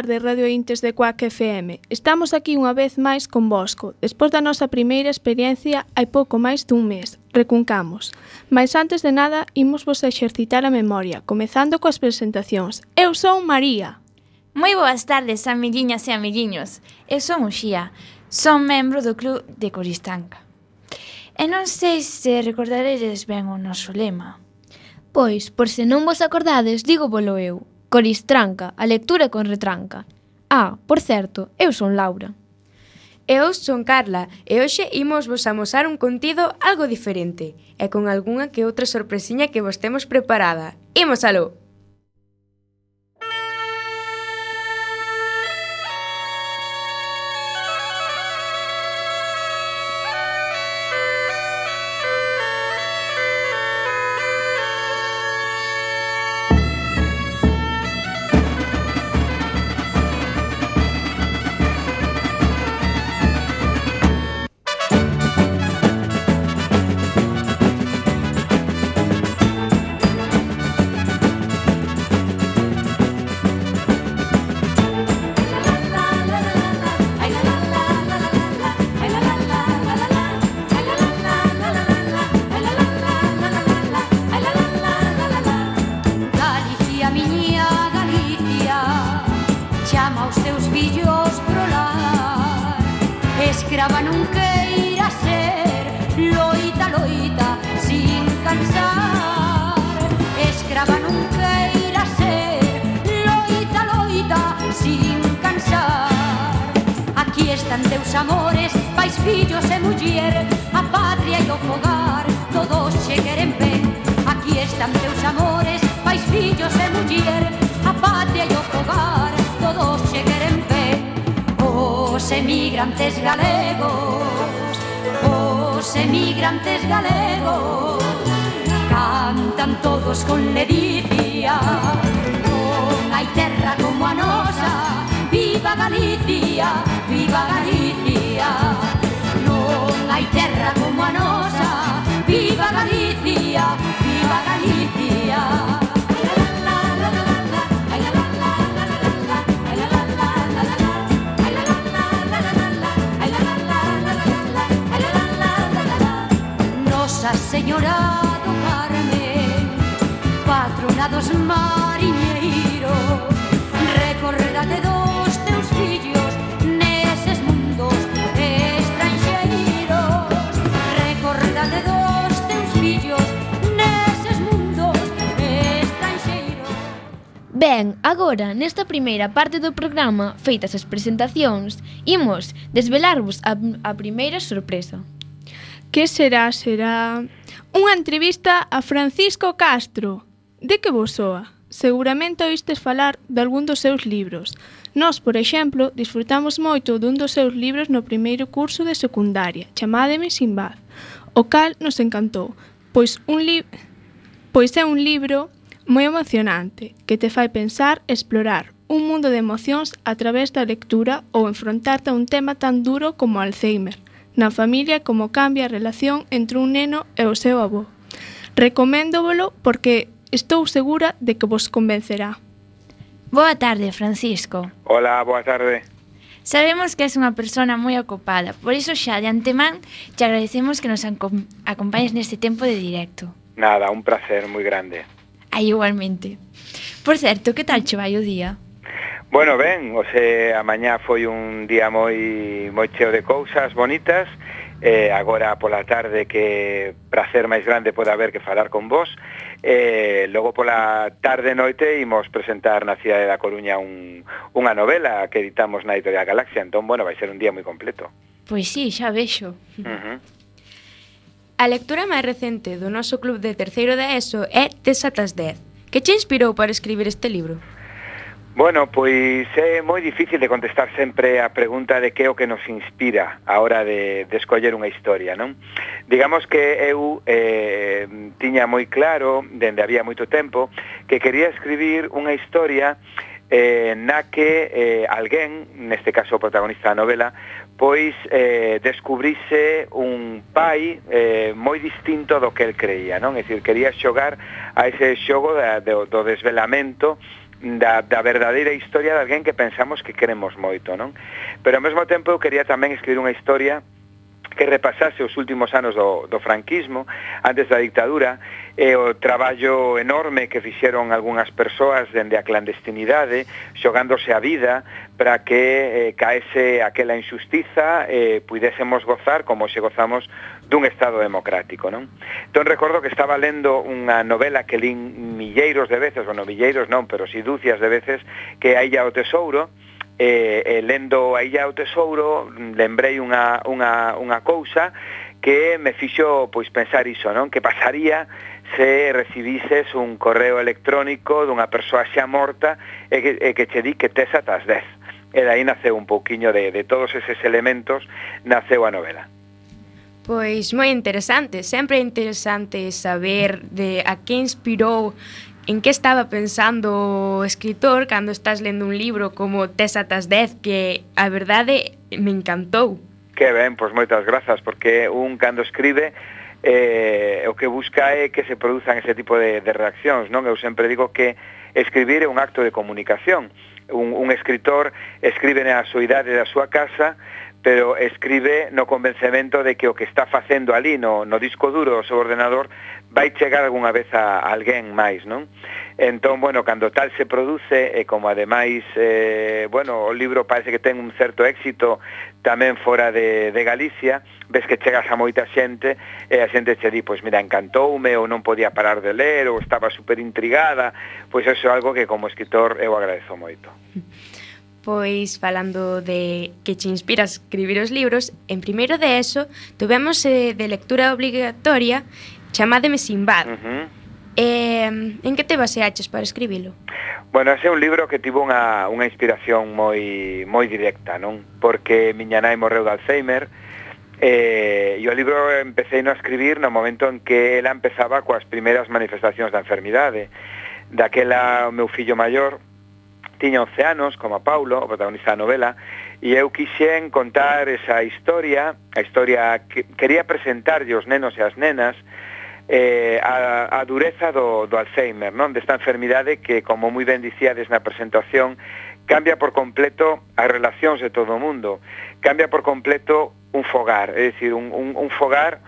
tarde, Radio Intes de Cuac FM. Estamos aquí unha vez máis con Bosco. Despois da nosa primeira experiencia hai pouco máis dun mes. Recuncamos. Mais antes de nada, imos vos exercitar a memoria, comezando coas presentacións. Eu son María. Moi boas tardes, amiguiñas e amiguiños. Eu son Uxía. Son membro do Club de Coristanca. E non sei se recordaredes ben o noso lema. Pois, por se non vos acordades, digo bolo eu. Coristranca, a lectura con retranca. Ah, por certo, eu son Laura. E eu son Carla, e hoxe imos vos amosar un contido algo diferente, e con algunha que outra sorpresiña que vos temos preparada. Imos aló! Galicia. Non hai terra como a nosa Viva Galicia, viva Galicia. Non hai terra como a nosa Viva Galicia, viva Galicia. Nosa Señora vida dos mariñeiros Recorrerate dos teus fillos Neses mundos estranxeiros. Recorrerate dos teus fillos Neses mundos estranxeiros. Ben, agora, nesta primeira parte do programa Feitas as presentacións Imos desvelarvos a, a primeira sorpresa. Que será? Será unha entrevista a Francisco Castro, De que vos soa? Seguramente oístes falar de algún dos seus libros. Nós, por exemplo, disfrutamos moito dun dos seus libros no primeiro curso de secundaria, chamádeme Sinbad, o cal nos encantou, pois, un li... pois é un libro moi emocionante, que te fai pensar, explorar un mundo de emocións a través da lectura ou enfrontarte a un tema tan duro como Alzheimer, na familia como cambia a relación entre un neno e o seu avó. Recoméndovolo porque Estou segura de que vos convencerá. Boa tarde, Francisco. Hola, boa tarde. Sabemos que és unha persona moi ocupada, por iso xa de antemán te agradecemos que nos acompañes neste tempo de directo. Nada, un placer moi grande. Aí igualmente. Por certo, que tal che vai o día? Bueno, ben, o se, a mañá foi un día moi moi cheo de cousas bonitas eh, agora pola tarde que prazer máis grande pode haber que falar con vos. Eh, logo pola tarde noite imos presentar na cidade da Coruña un, unha novela que editamos na Editorial Galaxia. Entón, bueno, vai ser un día moi completo. Pois sí, xa vexo. Uh -huh. A lectura máis recente do noso club de terceiro da ESO é Tesatas 10 Que che inspirou para escribir este libro? Bueno, pois é moi difícil de contestar sempre a pregunta de que é o que nos inspira a hora de, de escoller unha historia, non? Digamos que eu eh, tiña moi claro, dende había moito tempo, que quería escribir unha historia eh, na que eh, alguén, neste caso o protagonista da novela, pois eh, descubrise un pai eh, moi distinto do que el creía, non? É dicir, quería xogar a ese xogo da, do, do desvelamento da, da verdadeira historia de alguén que pensamos que queremos moito, non? Pero ao mesmo tempo eu quería tamén escribir unha historia que repasase os últimos anos do, do franquismo, antes da dictadura, e o traballo enorme que fixeron algunhas persoas dende a clandestinidade, xogándose a vida para que eh, caese aquela injustiza e eh, pudésemos gozar como se gozamos dun Estado democrático. Non? Entón recordo que estaba lendo unha novela que lín milleiros de veces, bueno, milleiros non, pero si dúcias de veces, que é a Illa o Tesouro, e, e lendo a Illa o Tesouro lembrei unha, unha, unha cousa que me fixo pois pensar iso, non? Que pasaría se recibises un correo electrónico dunha persoa xa morta e que, e que che di que tes ata as 10. E dai naceu un pouquiño de, de todos eses elementos, naceu a novela. Pois moi interesante, sempre é interesante saber de a que inspirou en que estaba pensando o escritor cando estás lendo un libro como Tesatas 10 que a verdade me encantou. Que ben, pois moitas grazas porque un cando escribe eh, o que busca é que se produzan ese tipo de, de reaccións, non? Eu sempre digo que escribir é un acto de comunicación. Un, un escritor escribe na súa idade da súa casa, pero escribe no convencemento de que o que está facendo ali no, no disco duro do seu ordenador vai chegar algunha vez a, alguén máis, non? Entón, bueno, cando tal se produce, e como ademais, eh, bueno, o libro parece que ten un certo éxito tamén fora de, de Galicia, ves que chegas a moita xente, e a xente che di, pois mira, encantoume, ou non podía parar de ler, ou estaba super intrigada, pois eso é algo que como escritor eu agradezo moito. Pois falando de que che inspira a escribir os libros, en primeiro de eso tuvemos eh, de lectura obligatoria Chamádeme Sinbad. Uh -huh. Eh, en que te baseaches para escribilo? Bueno, ese é un libro que tivo unha, unha inspiración moi moi directa, non? Porque miña nai morreu de Alzheimer Eh, yo o libro empecé no a escribir no momento en que ela empezaba coas primeiras manifestacións da enfermidade. Daquela o meu fillo maior tiña 11 anos, como a Paulo, o protagonista da novela, e eu quixen contar esa historia, a historia que quería presentarlle os nenos e as nenas, eh, a, a dureza do, do Alzheimer, non? Desta enfermidade que, como moi ben dicíades na presentación, cambia por completo as relacións de todo o mundo, cambia por completo un fogar, é dicir, un, un, un fogar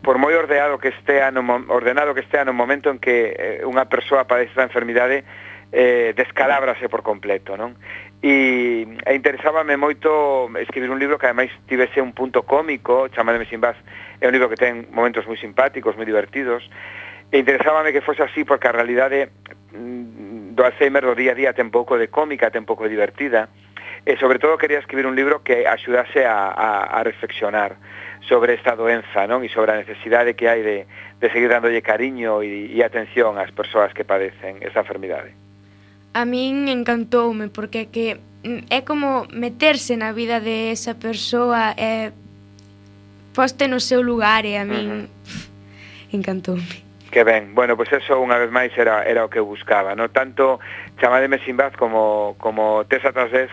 por moi ordenado que estea no, ordenado que estea no momento en que eh, unha persoa padece esta enfermidade, eh, descalábrase por completo, non? E, e interesábame moito escribir un libro que ademais tivese un punto cómico, chamademe sin vas, é un libro que ten momentos moi simpáticos, moi divertidos, e interesábame que fose así porque a realidade mm, do Alzheimer do día a día ten pouco de cómica, ten pouco de divertida, e sobre todo quería escribir un libro que axudase a, a, a reflexionar sobre esta doenza, non? E sobre a necesidade que hai de, de seguir dándolle cariño e, e atención ás persoas que padecen esa enfermidade a min encantoume porque que mm, é como meterse na vida de esa persoa e poste no seu lugar e a min uh -huh. Encantoume. Que ben, bueno, pois pues eso unha vez máis era, era o que buscaba, no tanto chamademe Sinbad como, como Tesa tras vez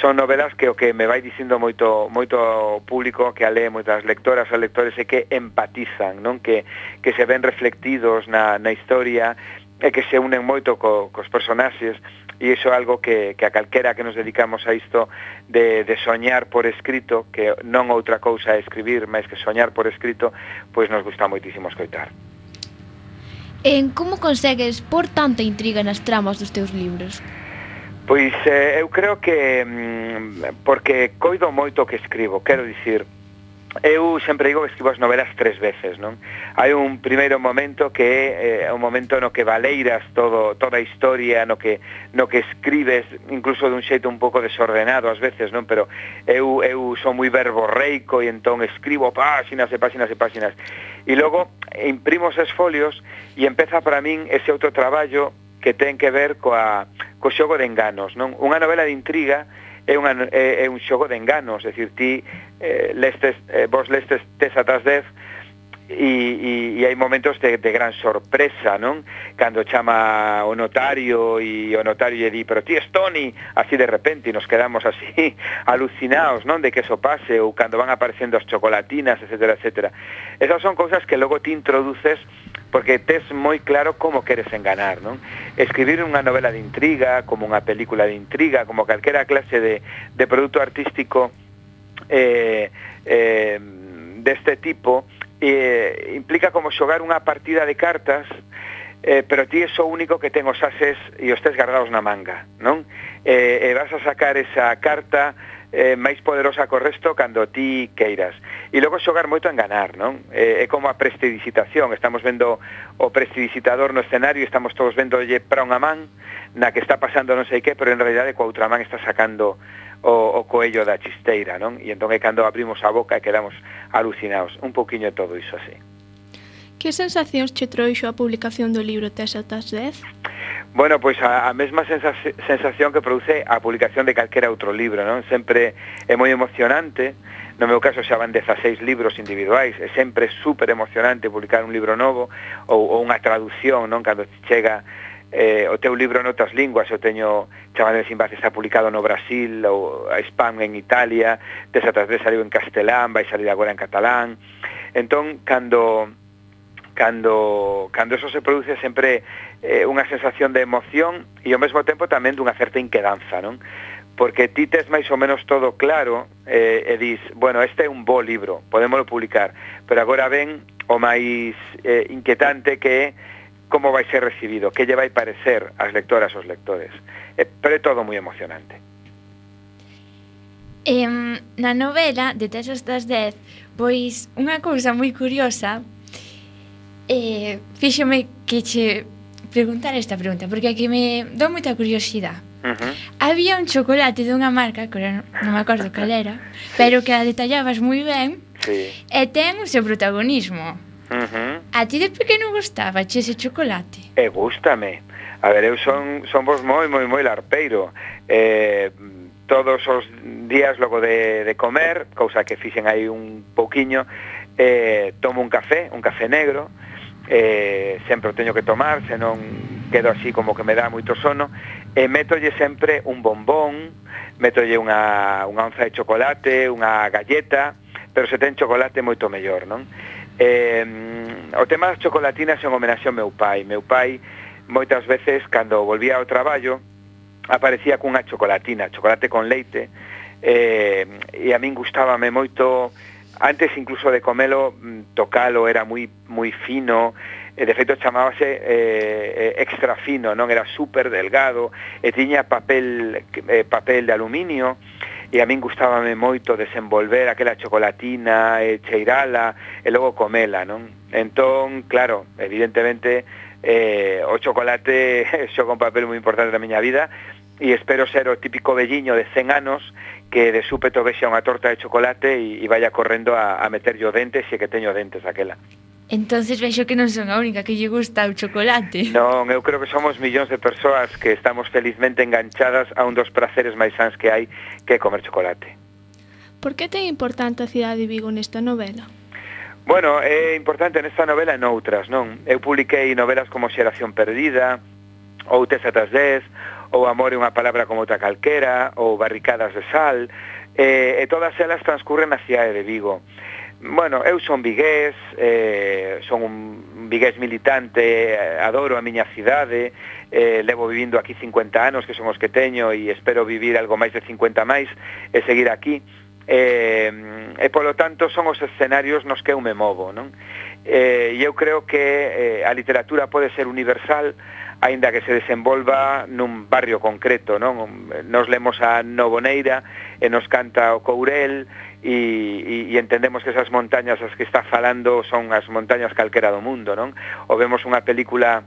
son novelas que o que me vai dicindo moito moito público que a lee moitas lectoras e lectores é que empatizan, non? Que, que se ven reflectidos na, na historia e que se unen moito co, cos personaxes e iso é algo que, que a calquera que nos dedicamos a isto de, de soñar por escrito que non outra cousa é escribir máis que soñar por escrito pois nos gusta moitísimo escoitar En como consegues por tanta intriga nas tramas dos teus libros? Pois eh, eu creo que mm, porque coido moito que escribo, quero dicir, eu sempre digo que escribo as novelas tres veces, non? Hai un primeiro momento que eh, é eh, un momento no que valeiras todo, toda a historia, no que, no que escribes incluso dun xeito un pouco desordenado ás veces, non? Pero eu, eu son moi verborreico e entón escribo páxinas e páxinas e páxinas. E logo imprimo os folios e empeza para min ese outro traballo que ten que ver coa, co xogo de enganos, non? Unha novela de intriga é, unha, é, é un xogo de enganos, é dicir, ti eh, lestes, eh, vos lestes tes atrás dez, e, e, e hai momentos de, de gran sorpresa, non? Cando chama o notario e o notario lle di, pero ti es Tony, así de repente, e nos quedamos así alucinados, non? De que eso pase, ou cando van aparecendo as chocolatinas, etcétera, etcétera. Esas son cousas que logo ti introduces porque tes moi claro como queres enganar, non? Escribir unha novela de intriga, como unha película de intriga, como calquera clase de, de produto artístico eh, eh, deste tipo, eh, implica como xogar unha partida de cartas eh, pero ti é o único que ten os ases e os tes guardados na manga, non? Eh, e vas a sacar esa carta eh, máis poderosa co resto cando ti queiras. E logo xogar moito en ganar, non? Eh, é como a prestidigitación, estamos vendo o prestidigitador no escenario, estamos todos vendo para unha man na que está pasando non sei que, pero en realidade coa outra man está sacando o, o coello da chisteira, non? E entón é cando abrimos a boca e quedamos alucinados, un poquinho todo iso así. Que sensacións che trouxo a publicación do libro Tesetas 10? Bueno, pois a, a mesma sensación que produce a publicación de calquera outro libro, non? Sempre é moi emocionante, no meu caso xa van 16 libros individuais, é sempre super emocionante publicar un libro novo ou, ou unha traducción, non? Cando chega eh, o teu libro en outras linguas, eu teño Chavales sin base, está publicado no Brasil, ou a Spam en Italia, tes de saliu en castelán, vai salir agora en catalán. Entón, cando cando cando eso se produce sempre eh, unha sensación de emoción e ao mesmo tempo tamén dunha certa inquedanza, non? Porque ti tes máis ou menos todo claro eh, e dis, bueno, este é un bo libro, podémolo publicar, pero agora ven o máis eh, inquietante que é como vai ser recibido, que lle vai parecer ás lectoras aos lectores. Eh, pero é todo moi emocionante. Em, na novela de Tesos das Dez, pois unha cousa moi curiosa eh, fíxome que che preguntar esta pregunta, porque aquí me dou moita curiosidade. Uh -huh. Había un chocolate dunha marca, que non, non me acordo cal era, pero que a detallabas moi ben, sí. e ten o seu protagonismo. Uh -huh. A ti de pequeno gustaba che ese chocolate? E gústame. A ver, eu son, son vos moi, moi, moi larpeiro. Eh, todos os días logo de, de comer, cousa que fixen aí un pouquiño, eh, tomo un café, un café negro, eh, sempre o teño que tomar, senón quedo así como que me dá moito sono, e métolle sempre un bombón, métolle unha, unha onza de chocolate, unha galleta, pero se ten chocolate moito mellor, non? Eh, o tema das chocolatinas é un homenaxe ao meu pai. Meu pai moitas veces cando volvía ao traballo aparecía cunha chocolatina, chocolate con leite, eh, e a min gustábame moito antes incluso de comelo mm, tocalo era moi moi fino e de feito chamábase eh, eh, extra fino, non era super delgado e tiña papel eh, papel de aluminio e a min gustábame moito desenvolver aquela chocolatina e cheirala e logo comela, non? Entón, claro, evidentemente eh, o chocolate xoga un papel moi importante na miña vida e espero ser o típico velliño de 100 anos que de súpeto vexa unha torta de chocolate e, e vaya correndo a, a meterlle o dente se que teño dentes aquela. Entonces vexo que non son a única que lle gusta o chocolate. Non, eu creo que somos millóns de persoas que estamos felizmente enganchadas a un dos praceres máis sans que hai que comer chocolate. Por que ten importante a cidade de Vigo nesta novela? Bueno, é importante nesta novela e noutras, non? Eu publiquei novelas como Xeración Perdida, ou Tes atas 10, ou Amor é unha palabra como outra calquera, ou Barricadas de sal, e, e todas elas transcurren na cidade de Vigo. Bueno, eu son vigués, eh, son un vigués militante, adoro a miña cidade, eh, levo vivindo aquí 50 anos, que son os que teño, e espero vivir algo máis de 50 máis e seguir aquí. Eh, e polo tanto son os escenarios nos que eu me movo, non? Eh, e eu creo que eh, a literatura pode ser universal, aínda que se desenvolva nun barrio concreto, non? Nos lemos a Novoneira e nos canta o Courel e, e, e entendemos que esas montañas as que está falando son as montañas calquera do mundo, non? O vemos unha película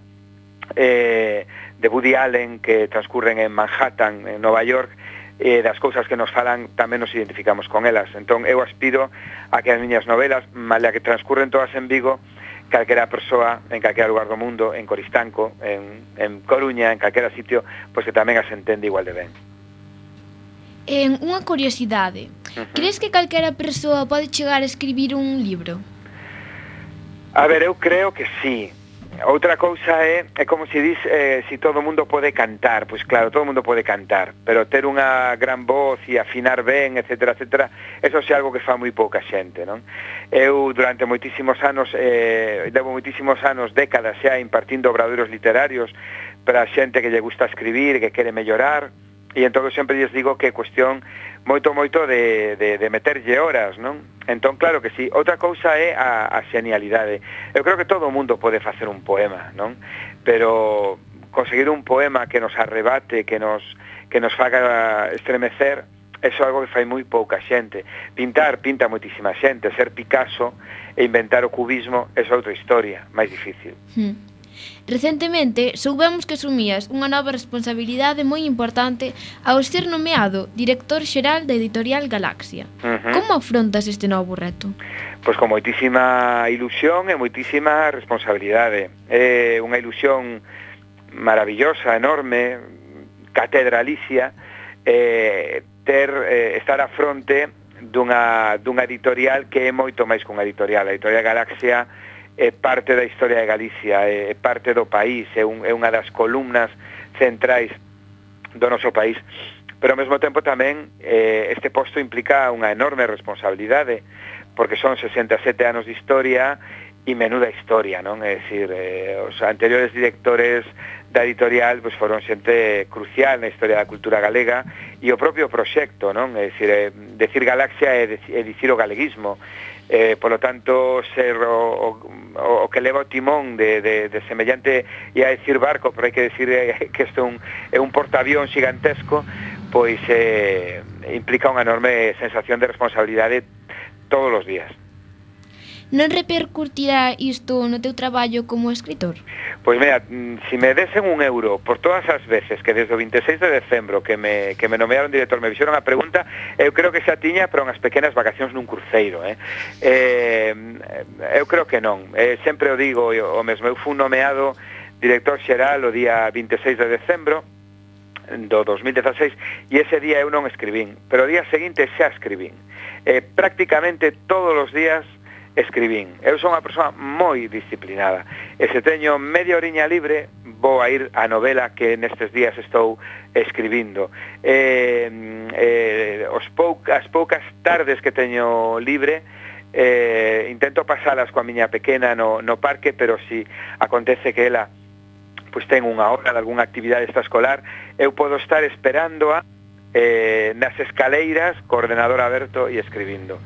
eh, de Woody Allen que transcurren en Manhattan, en Nova York, e das cousas que nos falan tamén nos identificamos con elas. Entón, eu aspiro a que as miñas novelas, malia que transcurren todas en Vigo, calquera persoa en calquera lugar do mundo, en Coristanco, en, en Coruña, en calquera sitio, pois que tamén as entende igual de ben. En unha curiosidade, uh -huh. crees que calquera persoa pode chegar a escribir un libro? A ver, eu creo que sí. Outra cousa é, é como se dis, eh, si todo mundo pode cantar, pois claro, todo mundo pode cantar, pero ter unha gran voz e afinar ben, etc, etc, eso é algo que fa moi pouca xente, non? Eu durante moitísimos anos, eh, levo moitísimos anos, décadas xa, impartindo obradoiros literarios para xente que lle gusta escribir, que quere mellorar, E entón eu sempre lles digo que é cuestión moito moito de, de, de meterlle horas, non? Entón, claro que sí. Outra cousa é a, a genialidade. Eu creo que todo o mundo pode facer un poema, non? Pero conseguir un poema que nos arrebate, que nos, que nos faga estremecer, eso é algo que fai moi pouca xente. Pintar, pinta moitísima xente. Ser Picasso e inventar o cubismo é outra historia máis difícil. Mm. Recentemente soubemos que asumías unha nova responsabilidade moi importante ao ser nomeado director xeral da editorial Galaxia. Uh -huh. Como afrontas este novo reto? Pois con moitísima ilusión e moitísima responsabilidade. É unha ilusión maravillosa, enorme, catedralicia, eh, ter, eh, estar a fronte dunha, dunha editorial que é moito máis que unha editorial. A editorial Galaxia é parte da historia de Galicia, é parte do país, é, un, é unha das columnas centrais do noso país. Pero ao mesmo tempo tamén eh, este posto implica unha enorme responsabilidade, porque son 67 anos de historia e menuda historia, non? É dicir, eh, os anteriores directores da editorial pois, foron xente crucial na historia da cultura galega e o propio proxecto, non? É dicir, eh, decir Galaxia é, de, é dicir o galeguismo, eh, polo tanto ser o, o, o que leva o timón de, de, de semellante ia decir barco, pero hai que decir eh, que isto un, é un portaavión gigantesco pois eh, implica unha enorme sensación de responsabilidade todos os días. Non repercutirá isto no teu traballo como escritor? Pois mira, se si me desen un euro por todas as veces que desde o 26 de decembro que me, que me nomearon director me fixeron a pregunta, eu creo que xa tiña para unhas pequenas vacacións nun cruceiro. Eh? Eh, eu creo que non. Eh, sempre o digo o mesmo. Eu fui nomeado director xeral o día 26 de decembro, do 2016 e ese día eu non escribín, pero o día seguinte xa escribín. Eh, prácticamente todos os días escribín. Eu son unha persoa moi disciplinada e se teño media oriña libre vou a ir a novela que nestes días estou escribindo. Eh, eh, os poucas, poucas tardes que teño libre eh, intento pasalas coa miña pequena no, no parque, pero si acontece que ela pois ten unha hora de algunha actividade extraescolar, eu podo estar esperando a eh, nas escaleiras, coordenador aberto e escribindo.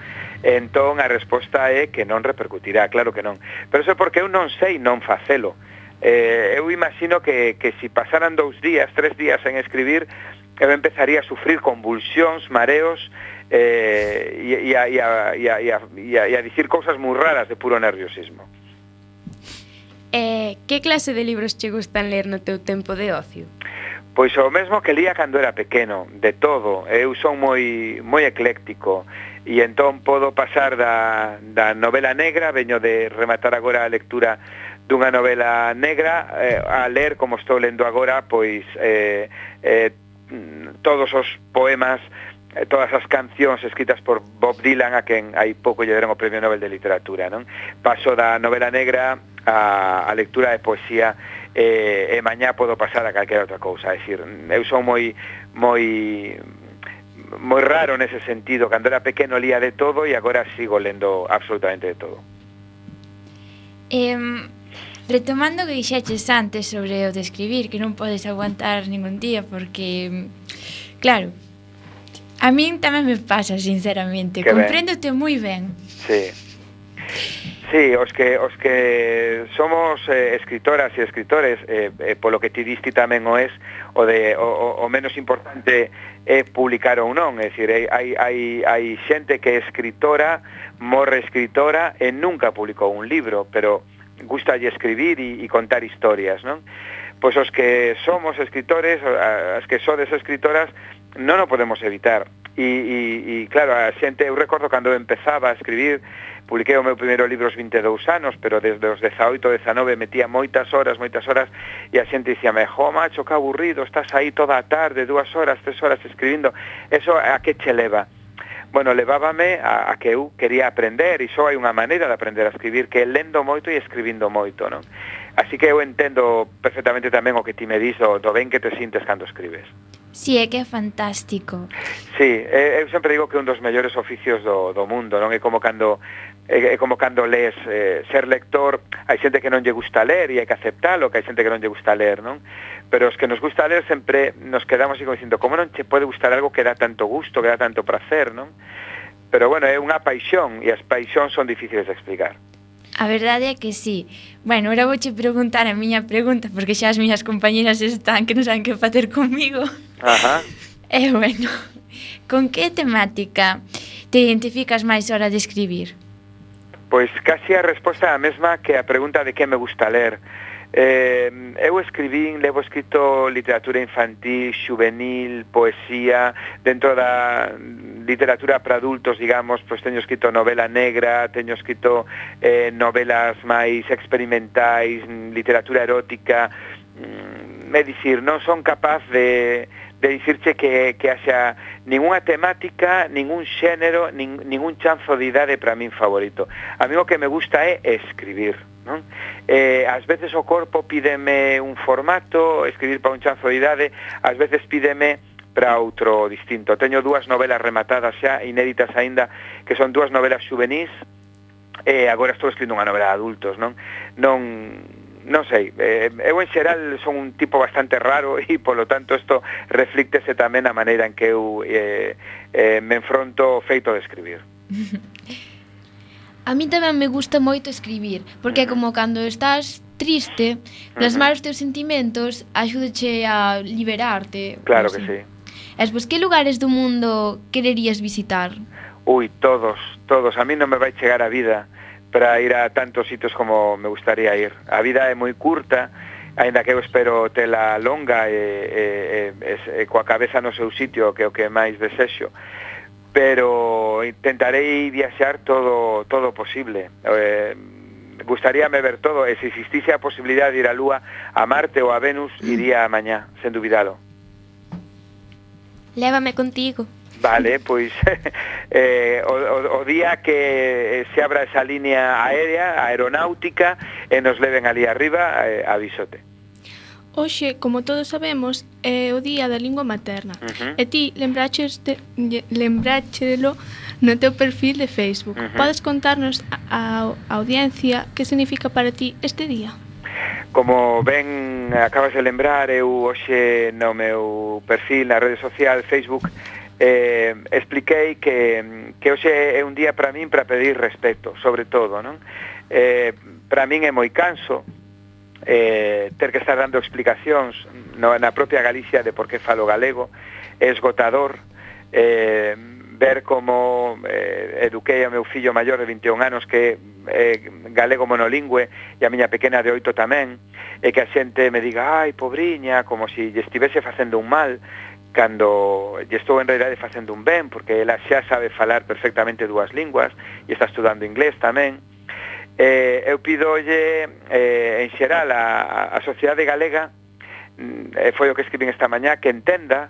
Entón, a resposta é que non repercutirá, claro que non. Pero eso porque eu non sei non facelo. Eh, eu imagino que, que si pasaran dous días, tres días en escribir, eu empezaría a sufrir convulsións, mareos, eh, e, e, a, e, a, e, a, e, a, e a dicir cousas moi raras de puro nerviosismo. Eh, que clase de libros che gustan ler no teu tempo de ocio? Pois o mesmo que lía cando era pequeno, de todo. Eu son moi moi ecléctico e entón podo pasar da, da novela negra, veño de rematar agora a lectura dunha novela negra, eh, a ler, como estou lendo agora, pois eh, eh, todos os poemas eh, todas as cancións escritas por Bob Dylan a quen hai pouco lle deron o Premio Nobel de Literatura, non? Paso da novela negra a, a lectura de poesía e, e mañá podo pasar a calquera outra cousa, é dicir, eu son moi moi moi raro nese sentido, cando era pequeno lía de todo e agora sigo lendo absolutamente de todo. Eh, retomando que dixeches antes sobre o de escribir, que non podes aguantar ningún día porque claro, a min tamén me pasa sinceramente, compréndote moi ben. Sí Sí, os que, os que somos eh, escritoras e escritores, eh, eh, polo que ti diste tamén o es, o, de, o, o menos importante é publicar ou non, é dicir, hai, hai, hai xente que é escritora, morre escritora e nunca publicou un libro, pero gusta de escribir e, e contar historias, non? Pois os que somos escritores, as que sodes escritoras, non o podemos evitar. E, e, e claro, a xente, eu recordo cando empezaba a escribir, Publiquei o meu primeiro libro aos 22 anos, pero desde os 18, 19 metía moitas horas, moitas horas, e a xente dicía, jo, macho, que aburrido, estás aí toda a tarde, dúas horas, tres horas escribindo, eso a que che leva? bueno, levábame a, a que eu quería aprender, e só hai unha maneira de aprender a escribir, que é lendo moito e escribindo moito, non? Así que eu entendo perfectamente tamén o que ti me dis do, do ben que te sintes cando escribes. Sí, é que é fantástico. Sí, eh, eu sempre digo que é un dos mellores oficios do, do mundo, non? É como cando é, é como cando lees eh, ser lector, hai xente que non lle gusta ler e hai que aceptalo, que hai xente que non lle gusta ler, non? Pero os que nos gusta ler sempre nos quedamos así como dicindo, como non che pode gustar algo que dá tanto gusto, que dá tanto placer, non? Pero bueno, é unha paixón e as paixóns son difíciles de explicar. A verdade é que sí. Bueno, ora vouche preguntar a miña pregunta porque xa as miñas compañeras están que non saben que facer comigo. Ajá. E bueno, con que temática te identificas máis hora de escribir? Pois casi a resposta é a mesma que a pregunta de que me gusta ler. Eh, eu escribín, levo escrito literatura infantil, juvenil, poesía, dentro da literatura para adultos, digamos, pois teño escrito novela negra, teño escrito eh, novelas máis experimentais, literatura erótica, mm, é dicir, non son capaz de de dicirche que, que haxa ninguna temática, ningún xénero, nin, ningún chanzo de idade para min favorito. A mí o que me gusta é escribir. Non? Eh, ás veces o corpo pídeme un formato, escribir para un chanzo de idade, ás veces pídeme para outro distinto. Teño dúas novelas rematadas xa, inéditas aínda, que son dúas novelas juvenis, e eh, agora estou escribindo unha novela de adultos, non? Non non sei, eh, eu en xeral son un tipo bastante raro e polo tanto isto reflíctese tamén a maneira en que eu eh, eh, me enfronto feito de escribir. A mí tamén me gusta moito escribir, porque como cando estás triste, plasmar os teus sentimentos axúdache a liberarte. Claro que sí. E pois, que lugares do mundo quererías visitar? Ui, todos, todos. A mí non me vai chegar a vida para ir a tantos sitios como me gustaría ir. A vida é moi curta, aínda que eu espero tela longa e, e, e, e coa cabeza no seu sitio, que é o que máis desexo. Pero intentarei viaxar todo todo posible. Eh, gustaríame ver todo, e se existise a posibilidade de ir a Lúa, a Marte ou a Venus, iría mañá, sen dubidalo. Lévame contigo. Vale, pois eh, o, o día que eh, se abra esa línea aérea, aeronáutica, e nos leven ali arriba, eh, avisote. Oxe, como todos sabemos, é o Día da Lingua Materna. Uh -huh. E ti lembrachelo no teu perfil de Facebook. Uh -huh. Podes contarnos a, a audiencia que significa para ti este día? Como ben acabas de lembrar, eu hoxe no meu perfil na rede social Facebook eh, expliquei que, que hoxe é un día para min para pedir respeto, sobre todo, non? Eh, para min é moi canso eh, ter que estar dando explicacións no, na propia Galicia de por que falo galego, é esgotador, eh, ver como eh, eduquei ao meu fillo maior de 21 anos que é eh, galego monolingüe e a miña pequena de 8 tamén, e que a xente me diga, ai, pobriña, como se si lle estivese facendo un mal, cando lle estou en realidade facendo un ben, porque ela xa sabe falar perfectamente dúas linguas e está estudando inglés tamén. Eh, eu pidolle eh, en xeral a, a sociedade galega mm, eh, foi o que escribín esta mañá que entenda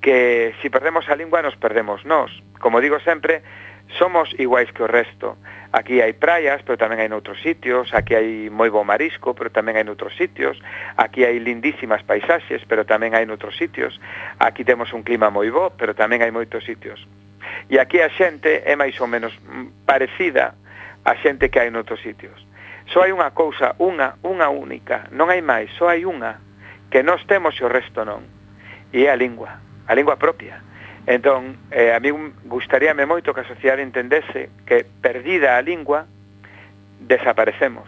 que si perdemos a lingua nos perdemos nós. Como digo sempre, Somos iguais que o resto. Aquí hai praias, pero tamén hai noutros sitios, aquí hai moi bo marisco, pero tamén hai noutros sitios, aquí hai lindísimas paisaxes, pero tamén hai noutros sitios, aquí temos un clima moi bo, pero tamén hai moitos sitios. E aquí a xente é máis ou menos mm, parecida a xente que hai noutros sitios. Só hai unha cousa, unha, unha única, non hai máis, só hai unha, que nós temos e o resto non, e é a lingua, a lingua propia Entón, eh, a mí gustaríame moito que a sociedade entendese que perdida a lingua desaparecemos.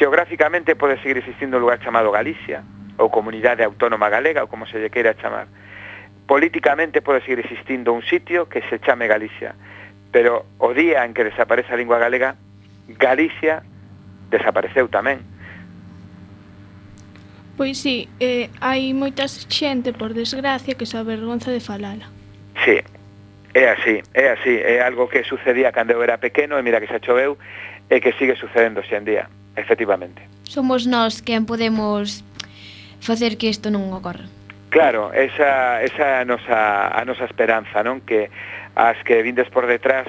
Xeográficamente pode seguir existindo un lugar chamado Galicia, ou Comunidade Autónoma Galega, ou como se lle queira chamar. Políticamente pode seguir existindo un sitio que se chame Galicia, pero o día en que desaparece a lingua galega, Galicia desapareceu tamén. Pois sí, eh, hai moita xente, por desgracia, que se avergonza de falala. Sí, é así, é así, é algo que sucedía cando eu era pequeno e mira que xa choveu e que sigue sucedendo hoxe en día, efectivamente. Somos nós quen podemos facer que isto non ocorra. Claro, esa, esa a, nosa, a nosa esperanza, non? Que as que vindes por detrás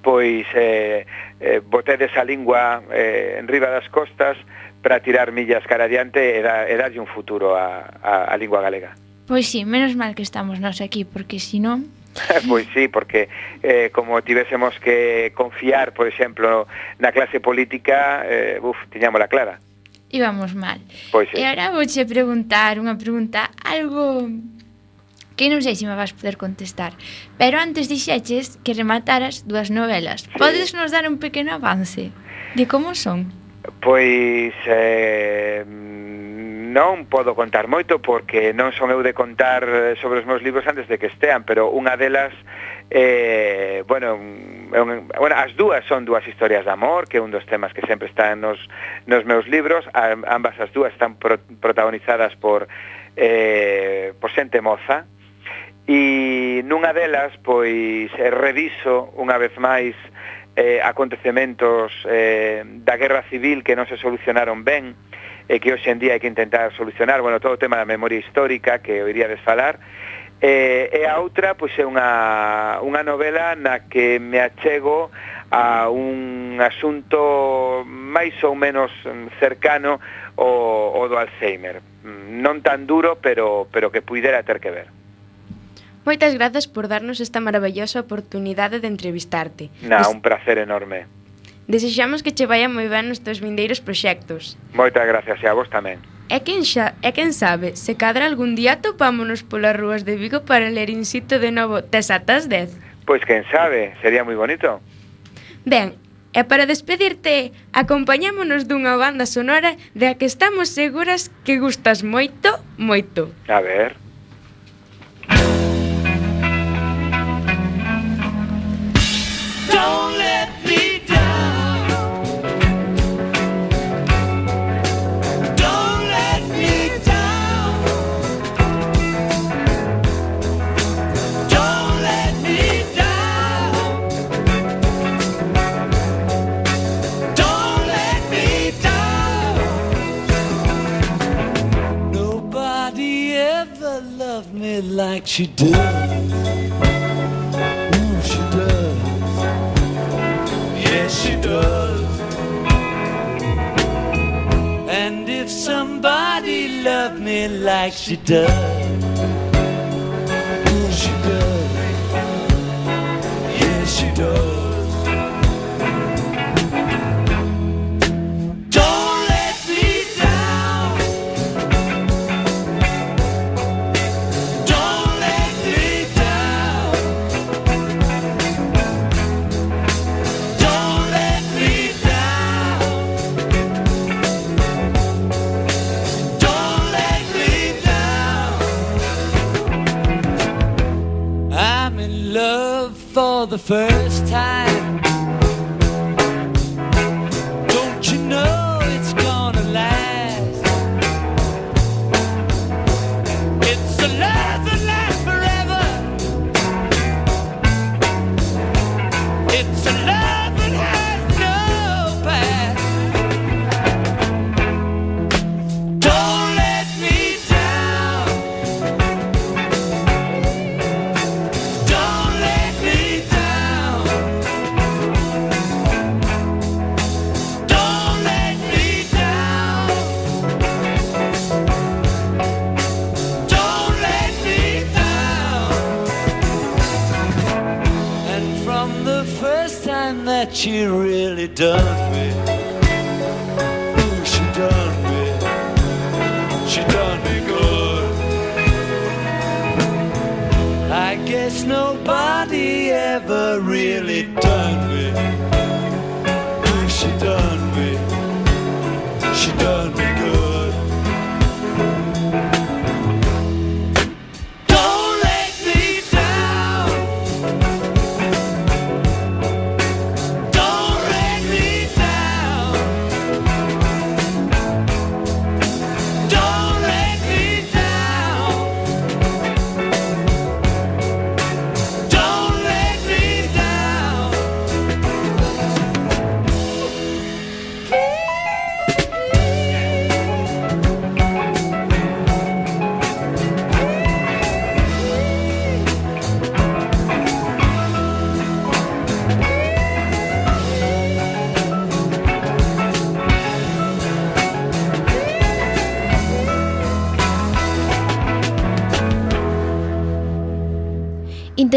pois eh, eh, botedes a lingua eh, en riba das costas para tirar millas cara adiante e, da, e darlle un futuro a, a, a lingua galega. Pois sí, menos mal que estamos nós aquí, porque si non... pois sí, porque eh, como tivésemos que confiar, por exemplo, na clase política, eh, uf, tiñámola clara. Íbamos mal. Pois sí. E agora vouche preguntar unha pregunta algo que non sei se me vas poder contestar. Pero antes dixeches que remataras dúas novelas. Sí. Podes nos dar un pequeno avance de como son? Pois eh, mm, non podo contar moito porque non son eu de contar eh, sobre os meus libros antes de que estean, pero unha delas eh, bueno, un, bueno, as dúas son dúas historias de amor, que é un dos temas que sempre están nos, nos meus libros, a, ambas as dúas están pro, protagonizadas por, eh, por xente moza, e nunha delas, pois, eh, reviso unha vez máis eh, acontecementos eh, da guerra civil que non se solucionaron ben, e que hoxe en día hai que intentar solucionar, bueno, todo o tema da memoria histórica que oiría de desfalar, e, eh, e a outra pois é unha, unha novela na que me achego a un asunto máis ou menos cercano ao, o do Alzheimer. Mm, non tan duro, pero, pero que puidera ter que ver. Moitas grazas por darnos esta maravillosa oportunidade de entrevistarte. Na, un placer enorme. Desexamos que che vaya moi ben nos teus vindeiros proxectos. Moitas gracias e a vos tamén. E quen xa, e quen sabe, se cadra algún día topámonos polas rúas de Vigo para ler in situ de novo Tesatas 10. Pois quen sabe, sería moi bonito. Ben, e para despedirte, acompañámonos dunha banda sonora da que estamos seguras que gustas moito, moito. A ver... Don't like she does. Mm, she does. Yes, she does. And if somebody loved me like she does, mm, she does. Yes, she does. First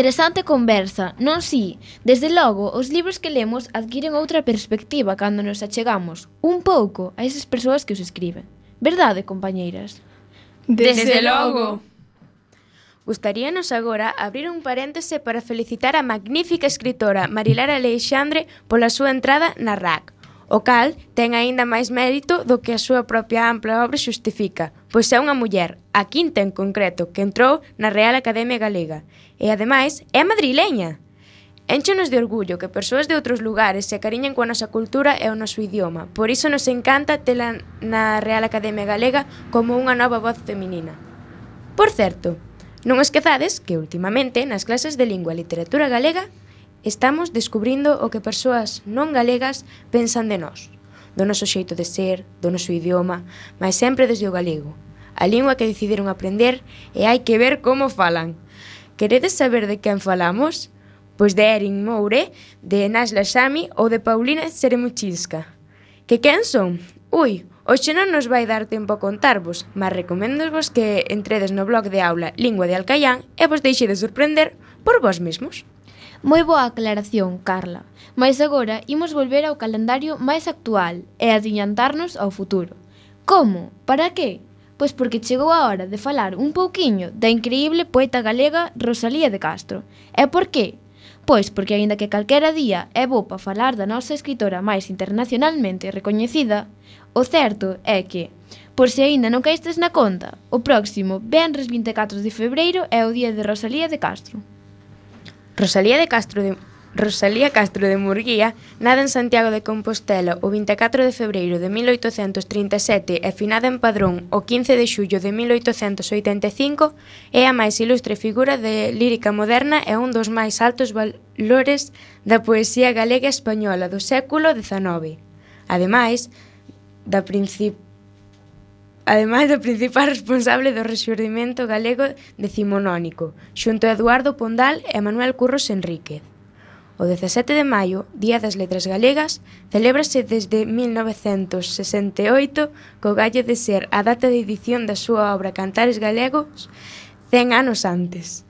Interesante conversa, non si? Desde logo, os libros que lemos adquiren outra perspectiva cando nos achegamos, un pouco, a esas persoas que os escriben. Verdade, compañeiras? Desde, Desde logo! Gustaríanos agora abrir un paréntese para felicitar a magnífica escritora Marilar Alexandre pola súa entrada na RAC, o cal ten aínda máis mérito do que a súa propia ampla obra xustifica – pois é unha muller, a quinta en concreto, que entrou na Real Academia Galega. E ademais é madrileña. Enchenos de orgullo que persoas de outros lugares se acariñen coa nosa cultura e o noso idioma. Por iso nos encanta tela na Real Academia Galega como unha nova voz feminina. Por certo, non esquezades que últimamente nas clases de lingua e literatura galega estamos descubrindo o que persoas non galegas pensan de nós do noso xeito de ser, do noso idioma, mas sempre desde o galego. A lingua que decidiron aprender e hai que ver como falan. Queredes saber de quen falamos? Pois de Erin Moure, de Nasla Xami ou de Paulina Seremuchinska. Que quen son? Ui, hoxe non nos vai dar tempo a contarvos, mas recoméndovos que entredes no blog de aula Lingua de Alcaián e vos deixedes sorprender por vos mesmos. Moi boa aclaración, Carla. Mais agora imos volver ao calendario máis actual e adiantarnos ao futuro. Como? Para que? Pois porque chegou a hora de falar un pouquiño da increíble poeta galega Rosalía de Castro. E por que? Pois porque aínda que calquera día é bo para falar da nosa escritora máis internacionalmente recoñecida, o certo é que, por se aínda non caístes na conta, o próximo venres 24 de febreiro é o día de Rosalía de Castro. Rosalía de Castro de Rosalía Castro de Murguía nada en Santiago de Compostela o 24 de febreiro de 1837 e finada en Padrón o 15 de xullo de 1885 é a máis ilustre figura de lírica moderna e un dos máis altos valores da poesía galega española do século XIX. Ademais, da principal ademais do principal responsable do rexurdimento galego decimonónico, xunto a Eduardo Pondal e Manuel Curros Enríquez. O 17 de maio, Día das Letras Galegas, celébrase desde 1968 co gallo de ser a data de edición da súa obra Cantares Galegos 100 anos antes.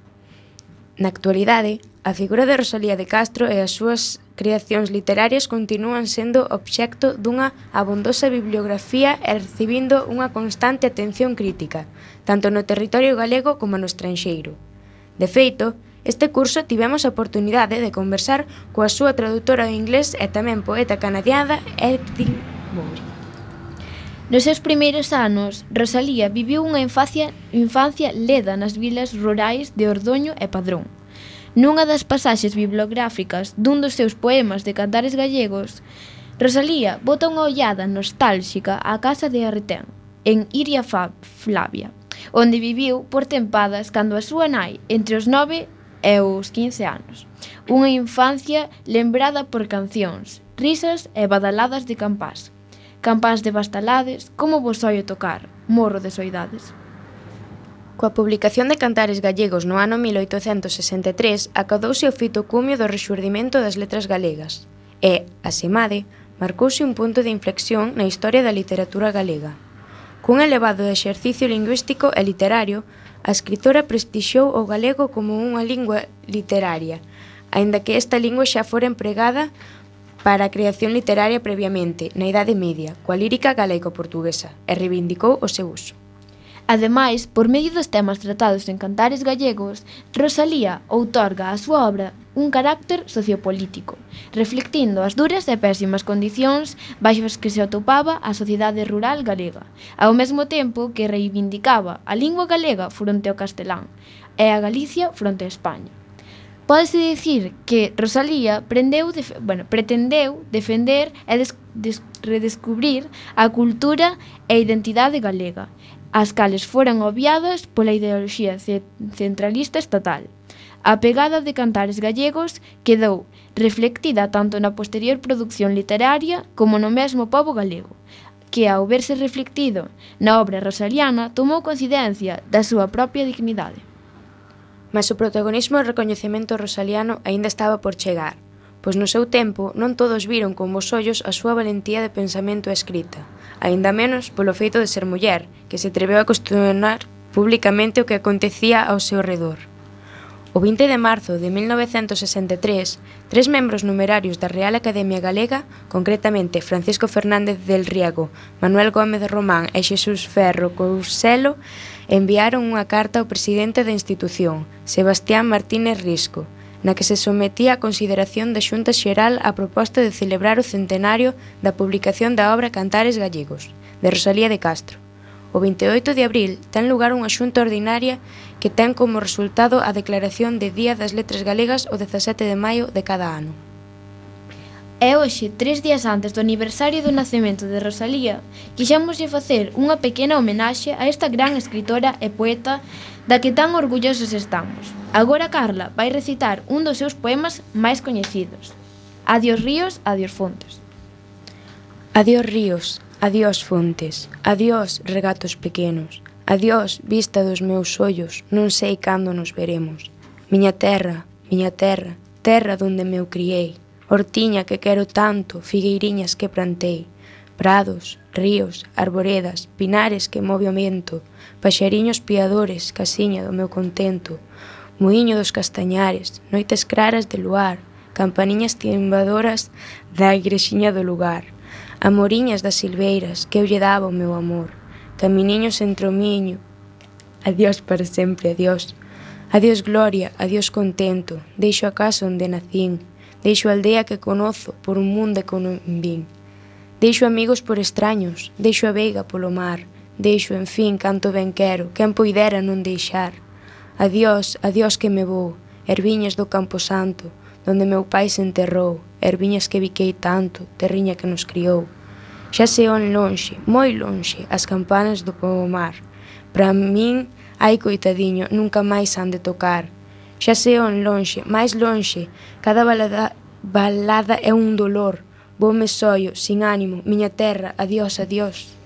Na actualidade, a figura de Rosalía de Castro e as súas creacións literarias continúan sendo obxecto dunha abondosa bibliografía e recibindo unha constante atención crítica, tanto no territorio galego como no estranxeiro. De feito, este curso tivemos a oportunidade de conversar coa súa traductora ao inglés e tamén poeta canadiada Edith Moury. Nos seus primeiros anos, Rosalía viviu unha infancia, infancia leda nas vilas rurais de Ordoño e Padrón, Nunha das pasaxes bibliográficas dun dos seus poemas de cantares gallegos, Rosalía bota unha ollada nostálxica á casa de Arretén, en Iria Flavia, onde viviu por tempadas cando a súa nai entre os 9 e os 15 anos. Unha infancia lembrada por cancións, risas e badaladas de campás. Campás de bastalades, como vos oio tocar, morro de soidades. Coa publicación de Cantares Gallegos no ano 1863 acadouse o fito cumio do rexurdimento das letras galegas e, asemade, marcouse un punto de inflexión na historia da literatura galega. Cun elevado exercicio lingüístico e literario, a escritora prestixiou o galego como unha lingua literaria, aínda que esta lingua xa fora empregada para a creación literaria previamente, na Idade Media, coa lírica galaico-portuguesa, e reivindicou o seu uso. Ademais, por medio dos temas tratados en Cantares Gallegos, Rosalía outorga á súa obra un carácter sociopolítico, reflectindo as duras e pésimas condicións baixas que se atopaba a sociedade rural galega, ao mesmo tempo que reivindicaba a lingua galega fronte ao castelán e a Galicia fronte a España. Pódese dicir que Rosalía prendeu, def bueno, pretendeu defender e des des redescubrir a cultura e a identidade galega, as cales foran obviadas pola ideoloxía centralista estatal. A pegada de cantares gallegos quedou reflectida tanto na posterior produción literaria como no mesmo povo galego, que ao verse reflectido na obra rosaliana tomou coincidencia da súa propia dignidade. Mas o protagonismo e o recoñecemento rosaliano aínda estaba por chegar, pois no seu tempo non todos viron con bos ollos a súa valentía de pensamento e escrita, aínda menos polo feito de ser muller, que se atreveu a cuestionar publicamente o que acontecía ao seu redor. O 20 de marzo de 1963, tres membros numerarios da Real Academia Galega, concretamente Francisco Fernández del Riego, Manuel Gómez Román e Xesús Ferro Couselo, enviaron unha carta ao presidente da institución, Sebastián Martínez Risco, na que se sometía a consideración da Xunta Xeral a proposta de celebrar o centenario da publicación da obra Cantares Gallegos, de Rosalía de Castro. O 28 de abril ten lugar unha xunta ordinaria que ten como resultado a declaración de Día das Letras Galegas o 17 de maio de cada ano. E hoxe, tres días antes do aniversario do nacemento de Rosalía, quixémoslle facer unha pequena homenaxe a esta gran escritora e poeta da que tan orgullosos estamos. Agora Carla vai recitar un dos seus poemas máis coñecidos. Adiós ríos, adiós fontes. Adiós ríos, adiós fontes, adiós regatos pequenos, adiós vista dos meus ollos, non sei cando nos veremos. Miña terra, miña terra, terra donde me criei, hortiña que quero tanto, figueiriñas que plantei, prados, ríos, arboredas, pinares que move o vento, Paxariños piadores, casiña do meu contento, muiño dos castañares, noites claras de luar, campaniñas timbadoras da igrexiña do lugar, amoriñas das silveiras que eu lle daba o meu amor, caminiños entre o miño, adiós para sempre, adiós. Adiós gloria, adiós contento, deixo a casa onde nacín, deixo a aldea que conozo por un mundo que non vin. Deixo amigos por extraños, deixo a veiga polo mar, Deixo, en fin, canto ben quero, quen poidera non deixar. Adiós, adiós que me vou, erviñas do campo santo, donde meu pai se enterrou, erviñas que viquei tanto, terriña que nos criou. Xa seon lonxe, moi lonxe, as campanas do pomar. Pra min, ai coitadiño, nunca máis han de tocar. Xa seon lonxe, máis lonxe, cada balada, balada é un dolor. Voume soio, sin ánimo, miña terra, adiós, adiós.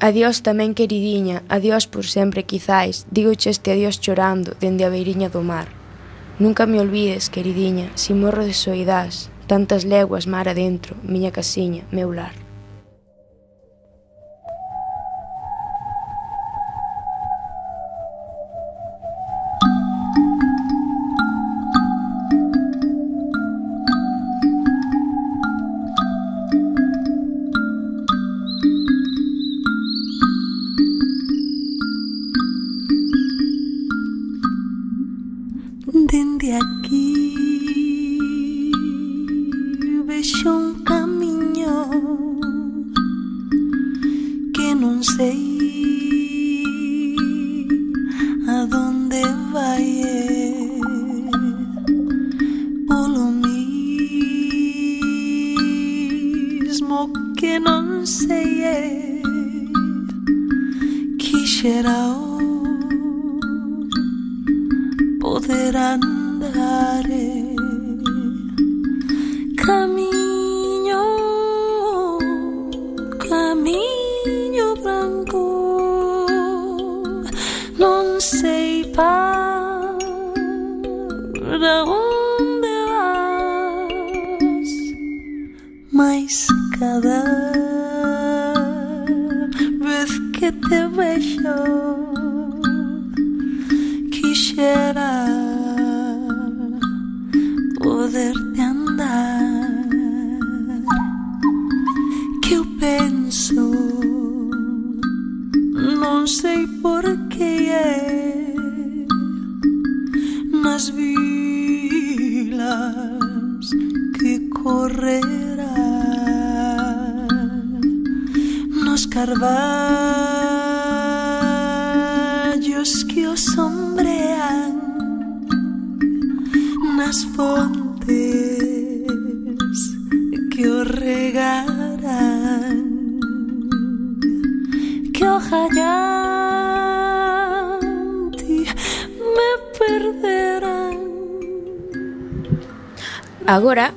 Adiós tamén queridiña, adiós por sempre quizais, dígoche este adiós chorando dende a beiriña do mar. Nunca me olvides, queridiña, si morro de soidás, tantas leguas mar adentro, miña casiña, meu lar. que non sei é Quixera eu poder andar eu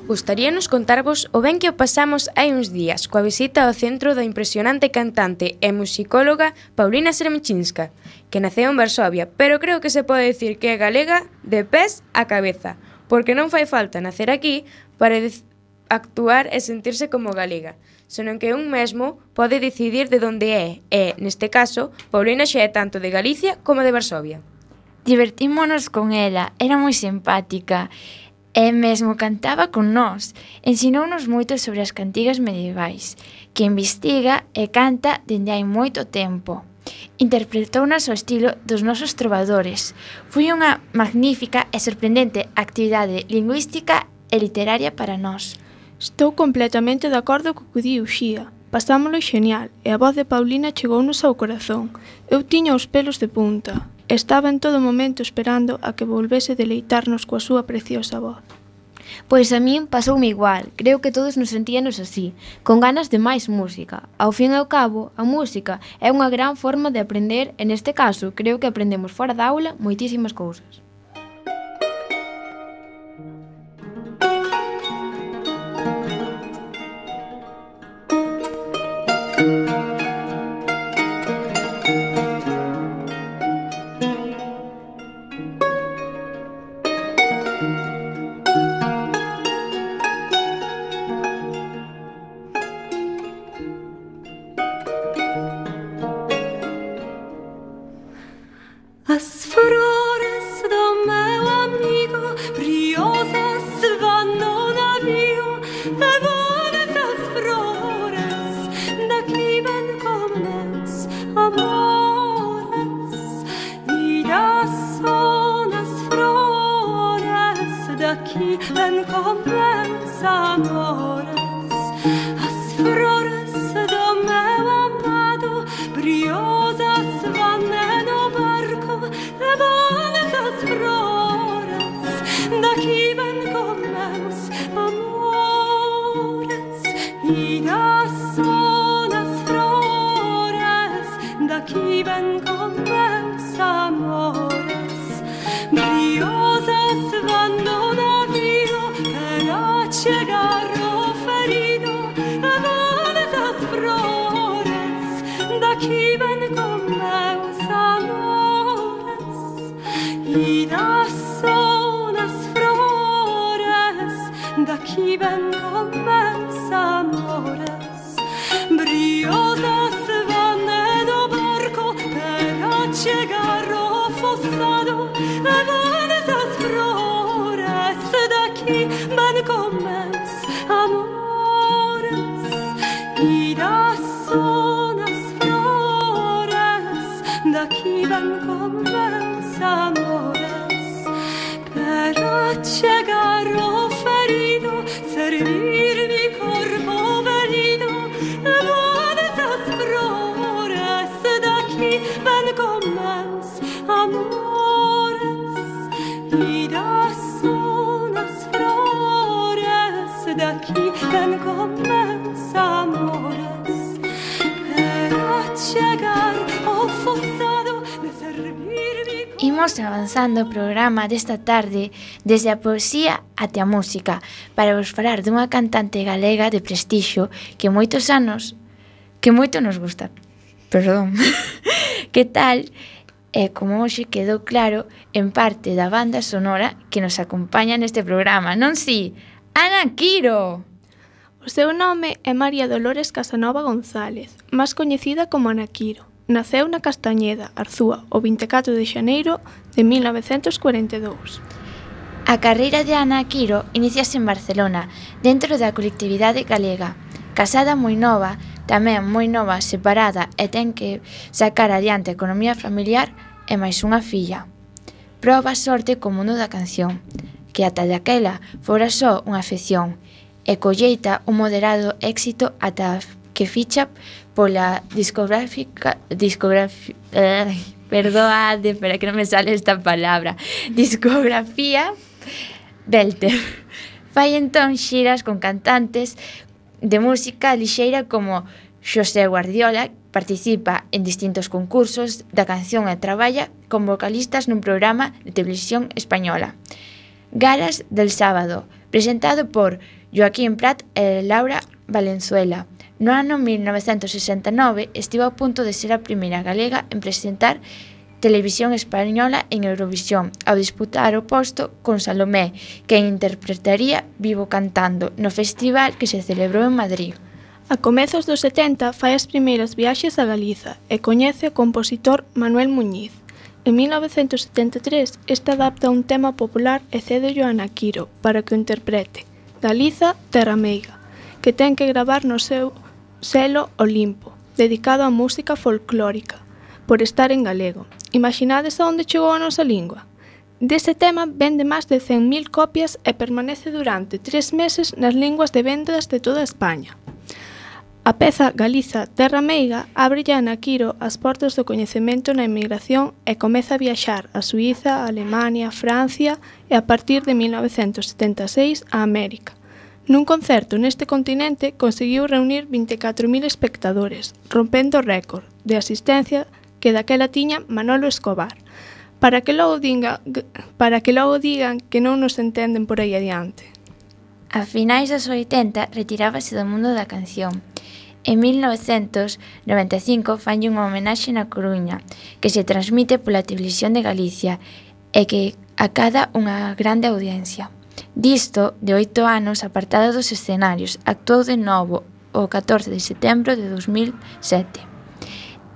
Gustaríanos contarvos o ben que o pasamos hai uns días coa visita ao centro da impresionante cantante e musicóloga Paulina Sermichinska, que naceu en Varsovia, pero creo que se pode decir que é galega de pés a cabeza, porque non fai falta nacer aquí para actuar e sentirse como galega, senón que un mesmo pode decidir de onde é, e, neste caso, Paulina xa é tanto de Galicia como de Varsovia. Divertímonos con ela, era moi simpática E mesmo cantaba con nós. Ensinounos moito sobre as cantigas medievais, que investiga e canta dende hai moito tempo. Interpretounas o estilo dos nosos trovadores. Foi unha magnífica e sorprendente actividade lingüística e literaria para nós. Estou completamente de acordo co que di Uxía. Pasámolo xenial e a voz de Paulina chegounos ao corazón. Eu tiña os pelos de punta. Estaba en todo momento esperando a que volvese deleitarnos coa súa preciosa voz. Pois a min pasoume igual, creo que todos nos sentíanos así, con ganas de máis música. Ao fin e ao cabo, a música é unha gran forma de aprender, e neste caso, creo que aprendemos fora da aula moitísimas cousas. Música escoitando o programa desta tarde desde a poesía até a música para vos falar dunha cantante galega de prestixio que moitos anos que moito nos gusta. Perdón. que tal e como hoxe quedou claro en parte da banda sonora que nos acompaña neste programa, non si? Ana Quiro! O seu nome é María Dolores Casanova González, máis coñecida como Ana Quiro. Naceu na Castañeda, Arzúa, o 24 de xaneiro de 1942. A carreira de Ana Aquiro iniciase en Barcelona, dentro da colectividade galega. Casada moi nova, tamén moi nova, separada e ten que sacar adiante a economía familiar e máis unha filla. Proba sorte co mundo da canción, que ata daquela fora só unha afección, e colleita un moderado éxito ata que ficha pola discográfica discográfica eh, perdoade, espera que non me sale esta palabra. Discografía Belter. Fai entón xiras con cantantes de música lixeira como Xosé Guardiola participa en distintos concursos da canción e traballa con vocalistas nun programa de televisión española. Galas del sábado presentado por Joaquín Prat e Laura Valenzuela. No ano 1969 estivo a punto de ser a primeira galega en presentar televisión española en Eurovisión, ao disputar o posto con Salomé, que interpretaría Vivo Cantando no festival que se celebrou en Madrid. A comezos dos 70 fai as primeiras viaxes a Galiza e coñece o compositor Manuel Muñiz. En 1973, este adapta un tema popular e cede a Ana Quiro para que o interprete. Galiza, Terra Meiga, que ten que gravar no seu selo Olimpo, dedicado á música folclórica, por estar en galego. Imaginades a onde chegou a nosa lingua? Dese tema vende máis de 100.000 copias e permanece durante tres meses nas linguas de vendas de toda España. A peza Galiza Terra Meiga abre a Naquiro as portas do coñecemento na emigración e comeza a viaxar a Suíza, a Alemania, a Francia e a partir de 1976 a América Nun concerto neste continente conseguiu reunir 24.000 espectadores, rompendo o récord de asistencia que daquela tiña Manolo Escobar, para que logo, diga, para que logo digan que non nos entenden por aí adiante. A finais dos 80 retirábase do mundo da canción. En 1995 fanlle unha homenaxe na Coruña, que se transmite pola televisión de Galicia e que acada unha grande audiencia. Disto, de oito anos apartada dos escenarios, actuou de novo o 14 de setembro de 2007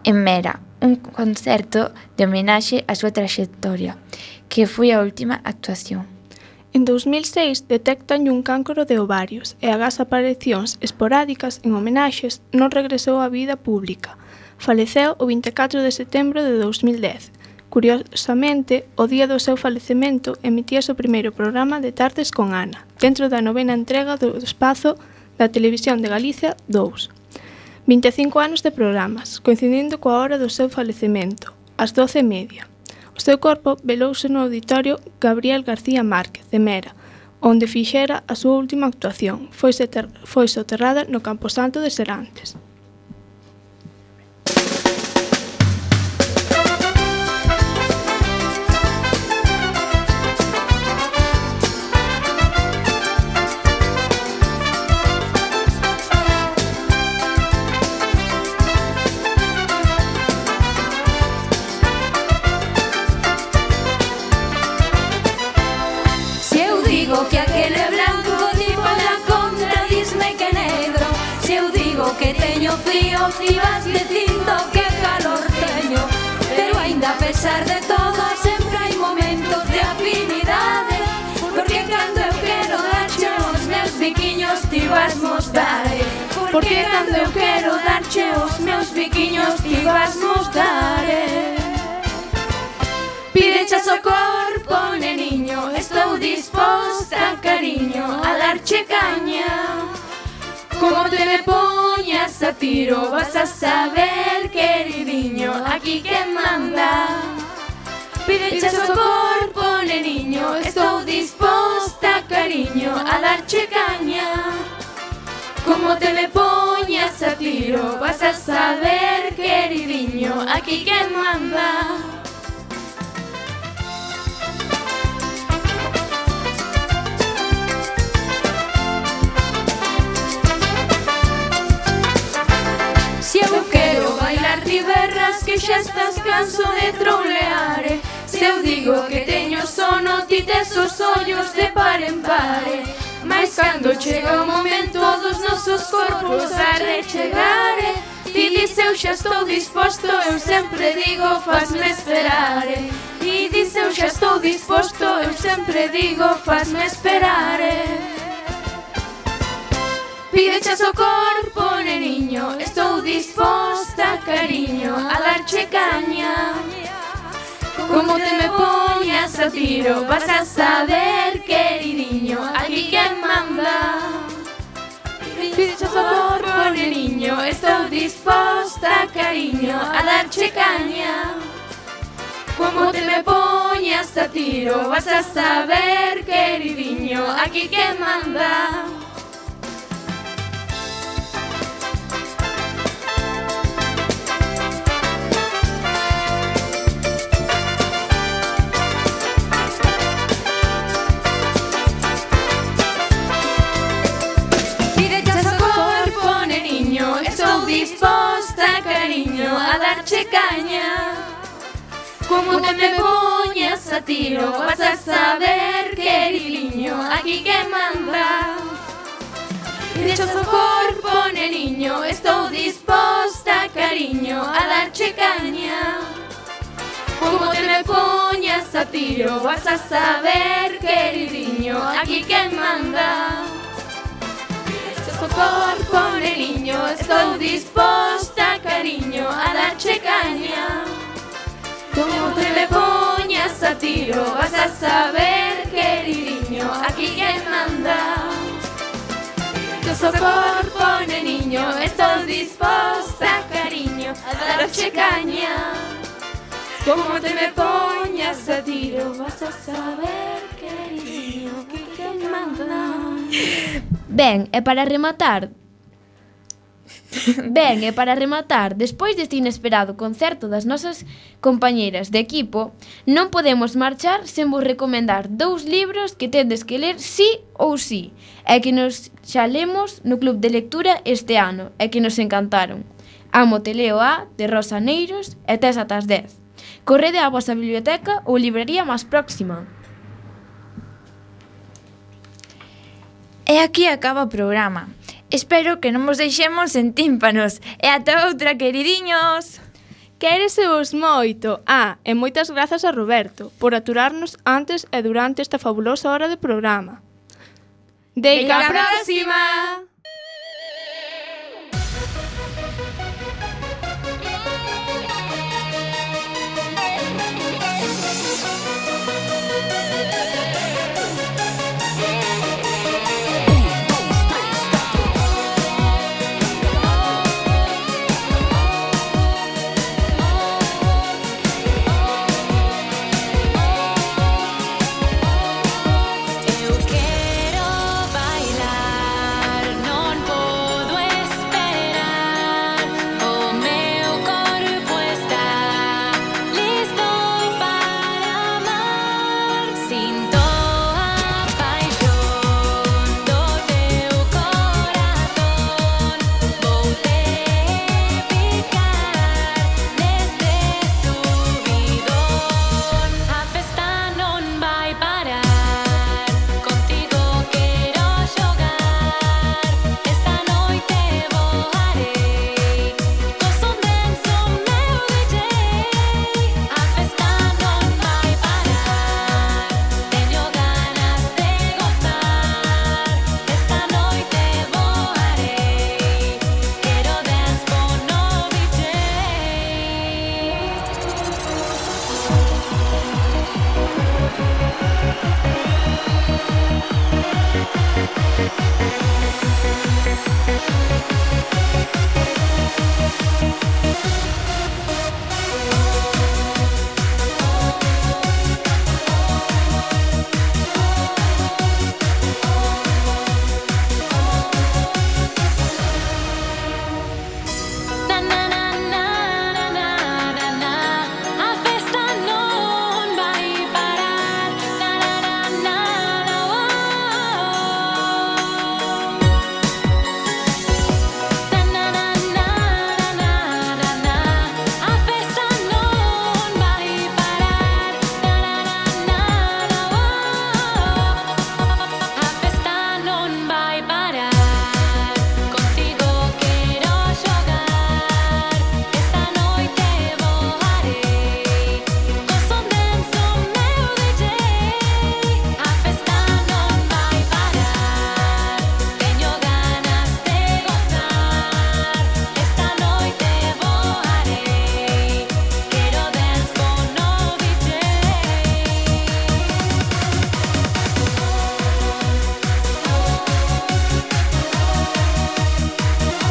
en Mera, un concerto de homenaxe á súa traxectoria, que foi a última actuación. En 2006 detectanlle un cancro de ovarios e agás aparicións esporádicas en homenaxes non regresou á vida pública. Faleceu o 24 de setembro de 2010, Curiosamente, o día do seu falecemento emitíase o primeiro programa de Tardes con Ana, dentro da novena entrega do espazo da Televisión de Galicia 2. 25 anos de programas, coincidindo coa hora do seu falecemento, ás 12 e media. O seu corpo velouse no auditorio Gabriel García Márquez, de Mera, onde fixera a súa última actuación. Foi, foi soterrada no Camposanto de Serantes. Tiro Vas a saber, queridinho Aquí que manda. Pideches o corpo, neniño Estou disposta, cariño A darche caña. Como te me poñas a tiro Vas a saber, queridinho Aquí que manda eu quero bailar tiberras que xa estás canso de trolear? Eh. Se eu digo que teño sono, ti tes os ollos de par en pare eh. Mais cando chega o momento dos nosos corpos a rechegar? Eh. Ti dis eu xa estou disposto, eu sempre digo fasme esperar? Ti dis eu xa estou disposto, eu sempre digo fasme esperar? Pídeche o corpo, neniño Estou disposta, cariño A darche caña. Como te me poñas a tiro? Vas a saber, queridinho Aquí quen manda. Pídeche o corpo, neniño Estou disposta, cariño A darche caña. Como te me poñas a tiro? Vas a saber, queridinho Aquí quen manda. Caña. Como te me poñas a tiro Vas a saber, queridinho Aquí que manda. Pideches o corpo, neniño Estou disposta, cariño A darche caña. Como te me poñas a tiro Vas a saber, queridinho, aquí quen manda Echas o corpo, neniño Estou disposta, cariño A darche caña. Como te me poñas a tiro Vas a saber, queridinho, aquí quen manda. Que o seu corpo, neniño Estou disposta, cariño A darche caña. Como te me poñas a tiro Vas a saber, queridinho Que quen manda Ben, e para rematar, Ben, e para rematar, despois deste inesperado concerto das nosas compañeiras de equipo, non podemos marchar sen vos recomendar dous libros que tendes que ler sí ou sí, e que nos xa lemos no Club de Lectura este ano, e que nos encantaron. Amo te leo a, de Rosa Neiros, e tes atas 10. Correde á vosa biblioteca ou librería máis próxima. E aquí acaba o programa. Espero que non vos deixemos en tímpanos. E ata outra, queridiños! Quéresevos moito. Ah, e moitas grazas a Roberto por aturarnos antes e durante esta fabulosa hora de programa. Deica a próxima!